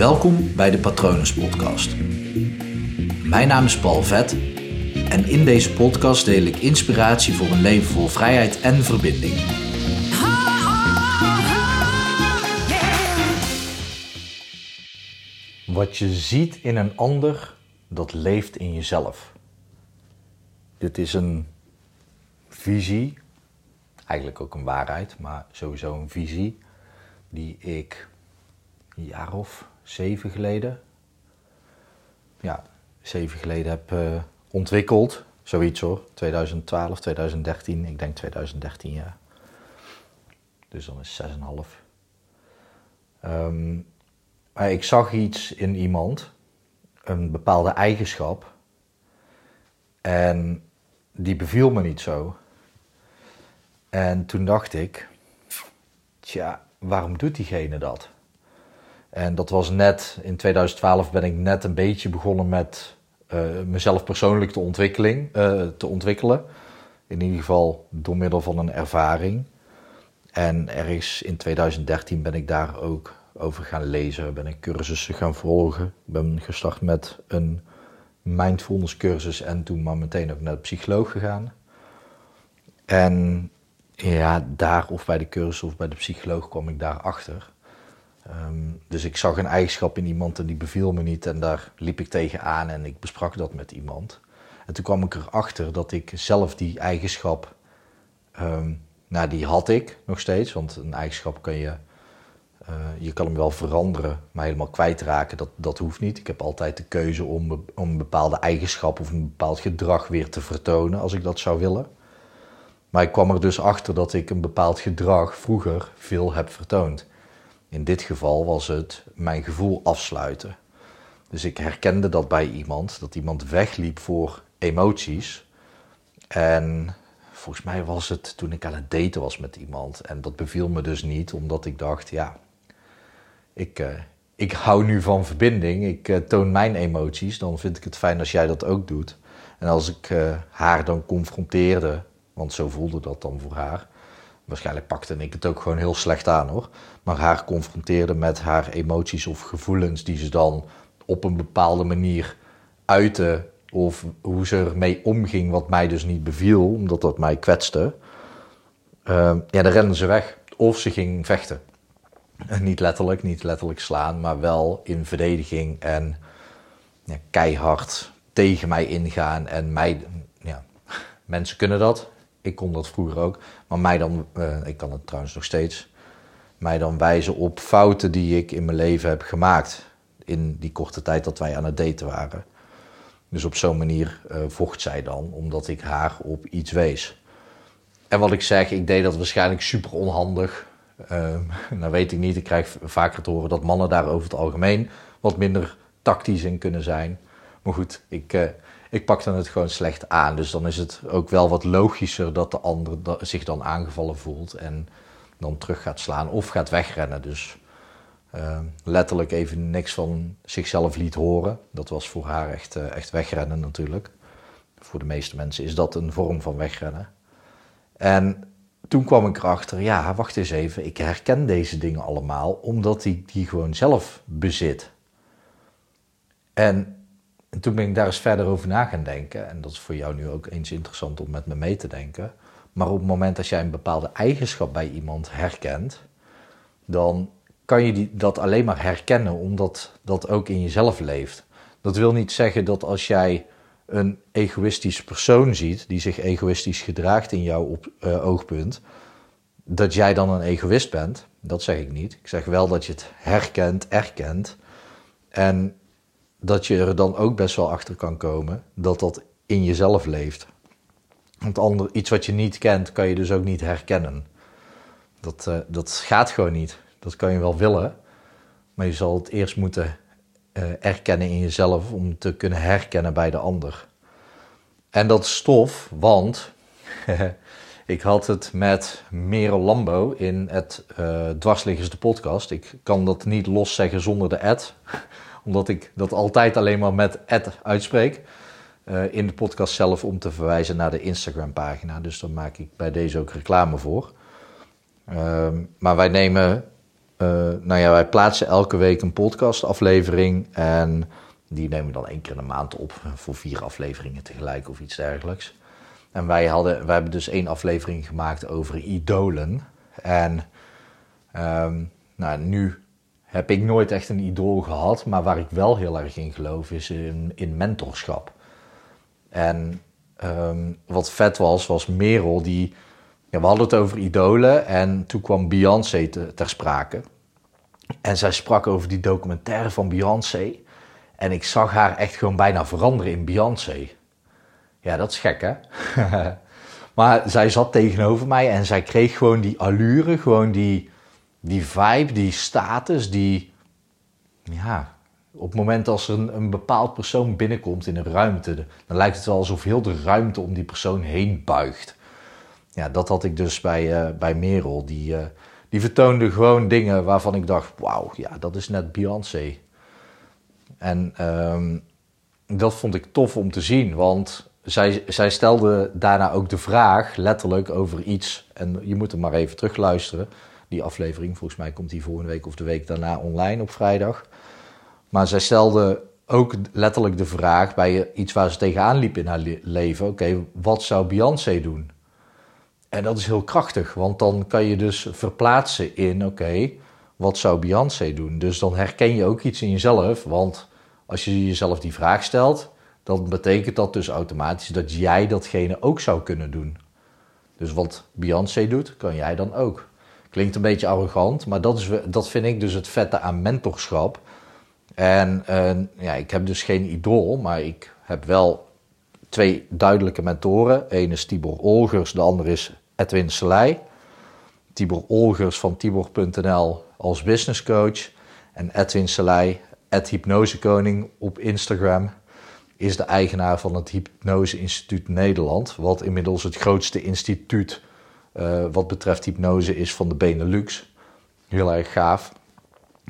Welkom bij de Patronus Podcast. Mijn naam is Paul Vet en in deze podcast deel ik inspiratie voor een leven vol vrijheid en verbinding. Wat je ziet in een ander, dat leeft in jezelf. Dit is een visie, eigenlijk ook een waarheid, maar sowieso een visie die ik een jaar of zeven geleden, ja, zeven geleden heb uh, ontwikkeld. Zoiets hoor, 2012, 2013, ik denk 2013 ja. Dus dan is 6,5. Um, maar ik zag iets in iemand, een bepaalde eigenschap. En die beviel me niet zo. En toen dacht ik, tja, waarom doet diegene dat? En dat was net, in 2012 ben ik net een beetje begonnen met uh, mezelf persoonlijk te, ontwikkeling, uh, te ontwikkelen. In ieder geval door middel van een ervaring. En ergens in 2013 ben ik daar ook over gaan lezen, ben ik cursussen gaan volgen. Ik ben gestart met een mindfulness cursus en toen maar meteen ook naar de psycholoog gegaan. En ja, daar of bij de cursus of bij de psycholoog kwam ik daarachter. Um, dus ik zag een eigenschap in iemand en die beviel me niet en daar liep ik tegenaan en ik besprak dat met iemand. En toen kwam ik erachter dat ik zelf die eigenschap, um, nou die had ik nog steeds, want een eigenschap kan je, uh, je kan hem wel veranderen, maar helemaal kwijtraken, dat, dat hoeft niet. Ik heb altijd de keuze om, om een bepaalde eigenschap of een bepaald gedrag weer te vertonen als ik dat zou willen. Maar ik kwam er dus achter dat ik een bepaald gedrag vroeger veel heb vertoond. In dit geval was het mijn gevoel afsluiten. Dus ik herkende dat bij iemand, dat iemand wegliep voor emoties. En volgens mij was het toen ik aan het daten was met iemand. En dat beviel me dus niet, omdat ik dacht, ja, ik, uh, ik hou nu van verbinding. Ik uh, toon mijn emoties. Dan vind ik het fijn als jij dat ook doet. En als ik uh, haar dan confronteerde, want zo voelde dat dan voor haar. Waarschijnlijk pakte ik het ook gewoon heel slecht aan hoor. Maar haar confronteerde met haar emoties of gevoelens die ze dan op een bepaalde manier uitte. Of hoe ze ermee omging, wat mij dus niet beviel, omdat dat mij kwetste. Uh, ja, dan renden ze weg. Of ze ging vechten. niet letterlijk, niet letterlijk slaan, maar wel in verdediging en ja, keihard tegen mij ingaan. En mij, ja, mensen kunnen dat. Ik kon dat vroeger ook. Maar mij dan, uh, ik kan het trouwens nog steeds, mij dan wijzen op fouten die ik in mijn leven heb gemaakt. In die korte tijd dat wij aan het daten waren. Dus op zo'n manier uh, vocht zij dan, omdat ik haar op iets wees. En wat ik zeg, ik deed dat waarschijnlijk super onhandig. Uh, nou weet ik niet, ik krijg vaker te horen dat mannen daar over het algemeen wat minder tactisch in kunnen zijn. Maar goed, ik, ik pakte het gewoon slecht aan. Dus dan is het ook wel wat logischer dat de ander zich dan aangevallen voelt en dan terug gaat slaan of gaat wegrennen. Dus uh, letterlijk even niks van zichzelf liet horen. Dat was voor haar echt, uh, echt wegrennen natuurlijk. Voor de meeste mensen is dat een vorm van wegrennen. En toen kwam ik erachter, ja, wacht eens even, ik herken deze dingen allemaal omdat ik die gewoon zelf bezit. En en toen ben ik daar eens verder over na gaan denken. En dat is voor jou nu ook eens interessant om met me mee te denken. Maar op het moment dat jij een bepaalde eigenschap bij iemand herkent, dan kan je die, dat alleen maar herkennen omdat dat ook in jezelf leeft. Dat wil niet zeggen dat als jij een egoïstisch persoon ziet die zich egoïstisch gedraagt in jouw op, uh, oogpunt, dat jij dan een egoïst bent. Dat zeg ik niet. Ik zeg wel dat je het herkent, erkent. En dat je er dan ook best wel achter kan komen dat dat in jezelf leeft. Want ander, iets wat je niet kent, kan je dus ook niet herkennen. Dat, uh, dat gaat gewoon niet. Dat kan je wel willen, maar je zal het eerst moeten uh, erkennen in jezelf om te kunnen herkennen bij de ander. En dat stof, want ik had het met Merel Lambo in het uh, Dwarsliggers de podcast. Ik kan dat niet los zeggen zonder de ad omdat ik dat altijd alleen maar met uitspreek. Uh, in de podcast zelf om te verwijzen naar de Instagram pagina. Dus daar maak ik bij deze ook reclame voor. Uh, maar wij nemen nou ja, wij plaatsen elke week een podcastaflevering. En die nemen we dan één keer in de maand op voor vier afleveringen tegelijk of iets dergelijks. En wij, hadden, wij hebben dus één aflevering gemaakt over idolen. En ehm, nou, nu heb ik nooit echt een idool gehad, maar waar ik wel heel erg in geloof is in, in mentorschap. En um, wat vet was, was Merel die. Ja, we hadden het over idolen en toen kwam Beyoncé ter sprake. En zij sprak over die documentaire van Beyoncé. En ik zag haar echt gewoon bijna veranderen in Beyoncé. Ja, dat is gek, hè? maar zij zat tegenover mij en zij kreeg gewoon die allure, gewoon die, die vibe, die status, die... Ja, op het moment als er een, een bepaald persoon binnenkomt in een ruimte, dan lijkt het wel alsof heel de ruimte om die persoon heen buigt. Ja, dat had ik dus bij, uh, bij Merel. Die, uh, die vertoonde gewoon dingen waarvan ik dacht, wauw, ja, dat is net Beyoncé. En um, dat vond ik tof om te zien, want zij, zij stelde daarna ook de vraag, letterlijk, over iets. En je moet hem maar even terugluisteren. Die aflevering, volgens mij komt die volgende week of de week daarna online op vrijdag. Maar zij stelde ook letterlijk de vraag bij iets waar ze tegenaan liep in haar leven: oké, wat zou Beyoncé doen? En dat is heel krachtig, want dan kan je dus verplaatsen in: oké, wat zou Beyoncé doen? Dus dan herken je ook iets in jezelf, want als je jezelf die vraag stelt, dan betekent dat dus automatisch dat jij datgene ook zou kunnen doen. Dus wat Beyoncé doet, kan jij dan ook. Klinkt een beetje arrogant, maar dat, is, dat vind ik dus het vette aan mentorschap. En uh, ja, ik heb dus geen idool, maar ik heb wel twee duidelijke mentoren. Eén is Tibor Olgers, de ander is Edwin Selei. Tibor Olgers van tibor.nl als business coach. En Edwin Selei, Ed Hypnosekoning op Instagram is de eigenaar van het Hypnose Instituut Nederland, wat inmiddels het grootste instituut uh, wat betreft hypnose is van de Benelux. Heel erg gaaf.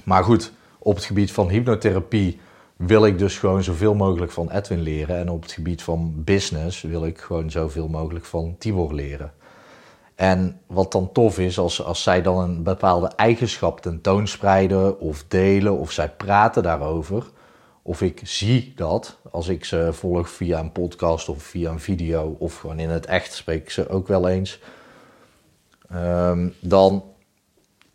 Maar goed, op het gebied van hypnotherapie wil ik dus gewoon zoveel mogelijk van Edwin leren. En op het gebied van business wil ik gewoon zoveel mogelijk van Tibor leren. En wat dan tof is, als, als zij dan een bepaalde eigenschap tentoonspreiden of delen of zij praten daarover, of ik zie dat als ik ze volg via een podcast of via een video of gewoon in het echt spreek ik ze ook wel eens. Ehm, dan,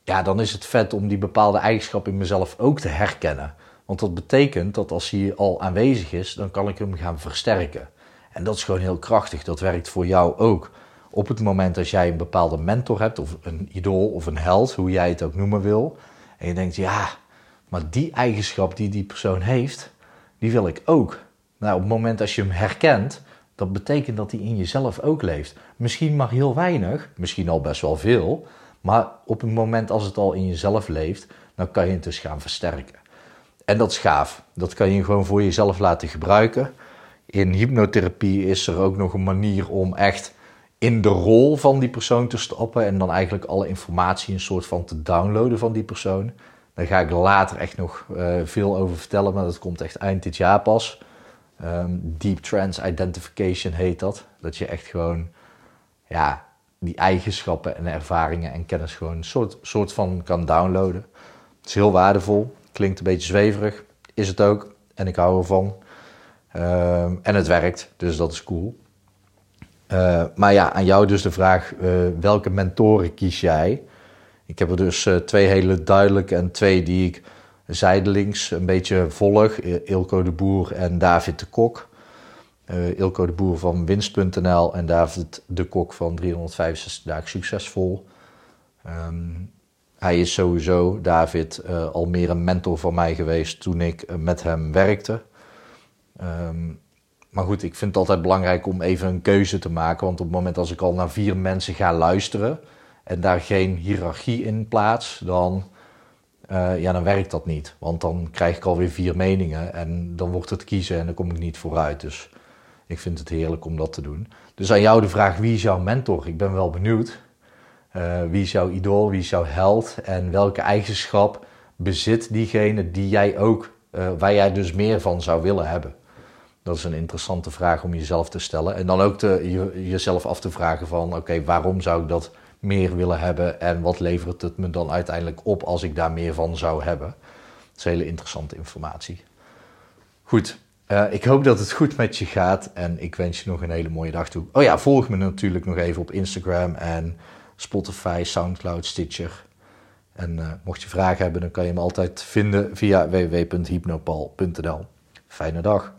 ja, dan is het vet om die bepaalde eigenschap in mezelf ook te herkennen. Want dat betekent dat als hij al aanwezig is, dan kan ik hem gaan versterken. En dat is gewoon heel krachtig. Dat werkt voor jou ook. Op het moment dat jij een bepaalde mentor hebt, of een idool of een held, hoe jij het ook noemen wil. En je denkt, ja, maar die eigenschap die die persoon heeft, die wil ik ook. Nou, op het moment als je hem herkent, dat betekent dat hij in jezelf ook leeft. Misschien maar heel weinig, misschien al best wel veel. Maar op het moment als het al in jezelf leeft, dan kan je het dus gaan versterken. En dat is gaaf. Dat kan je gewoon voor jezelf laten gebruiken. In hypnotherapie is er ook nog een manier om echt in de rol van die persoon te stappen en dan eigenlijk alle informatie een soort van te downloaden van die persoon. Daar ga ik later echt nog uh, veel over vertellen, maar dat komt echt eind dit jaar pas. Um, deep Trance Identification heet dat. Dat je echt gewoon ja, die eigenschappen en ervaringen en kennis gewoon een soort, soort van kan downloaden. Het is heel waardevol. Klinkt een beetje zweverig. Is het ook. En ik hou ervan. Um, en het werkt, dus dat is cool. Uh, maar ja, aan jou dus de vraag: uh, welke mentoren kies jij? Ik heb er dus uh, twee hele duidelijke en twee die ik zijdelings een beetje volg. Ilko de Boer en David de Kok. Uh, Ilko de Boer van winst.nl en David de Kok van 365 dagen succesvol. Um, hij is sowieso, David, uh, al meer een mentor van mij geweest toen ik met hem werkte. Um, maar goed, ik vind het altijd belangrijk om even een keuze te maken. Want op het moment als ik al naar vier mensen ga luisteren en daar geen hiërarchie in plaats, dan, uh, ja, dan werkt dat niet. Want dan krijg ik alweer vier meningen en dan wordt het kiezen en dan kom ik niet vooruit. Dus ik vind het heerlijk om dat te doen. Dus aan jou de vraag, wie is jouw mentor? Ik ben wel benieuwd. Uh, wie is jouw idool, wie is jouw held en welke eigenschap bezit diegene die jij ook, uh, waar jij dus meer van zou willen hebben? Dat is een interessante vraag om jezelf te stellen. En dan ook te, je, jezelf af te vragen van, oké, waarom zou ik dat meer willen hebben en wat levert het me dan uiteindelijk op als ik daar meer van zou hebben. Dat is hele interessante informatie. Goed, uh, ik hoop dat het goed met je gaat en ik wens je nog een hele mooie dag toe. Oh ja, volg me natuurlijk nog even op Instagram en Spotify, Soundcloud, Stitcher. En uh, mocht je vragen hebben, dan kan je me altijd vinden via www.hypnopal.nl. Fijne dag.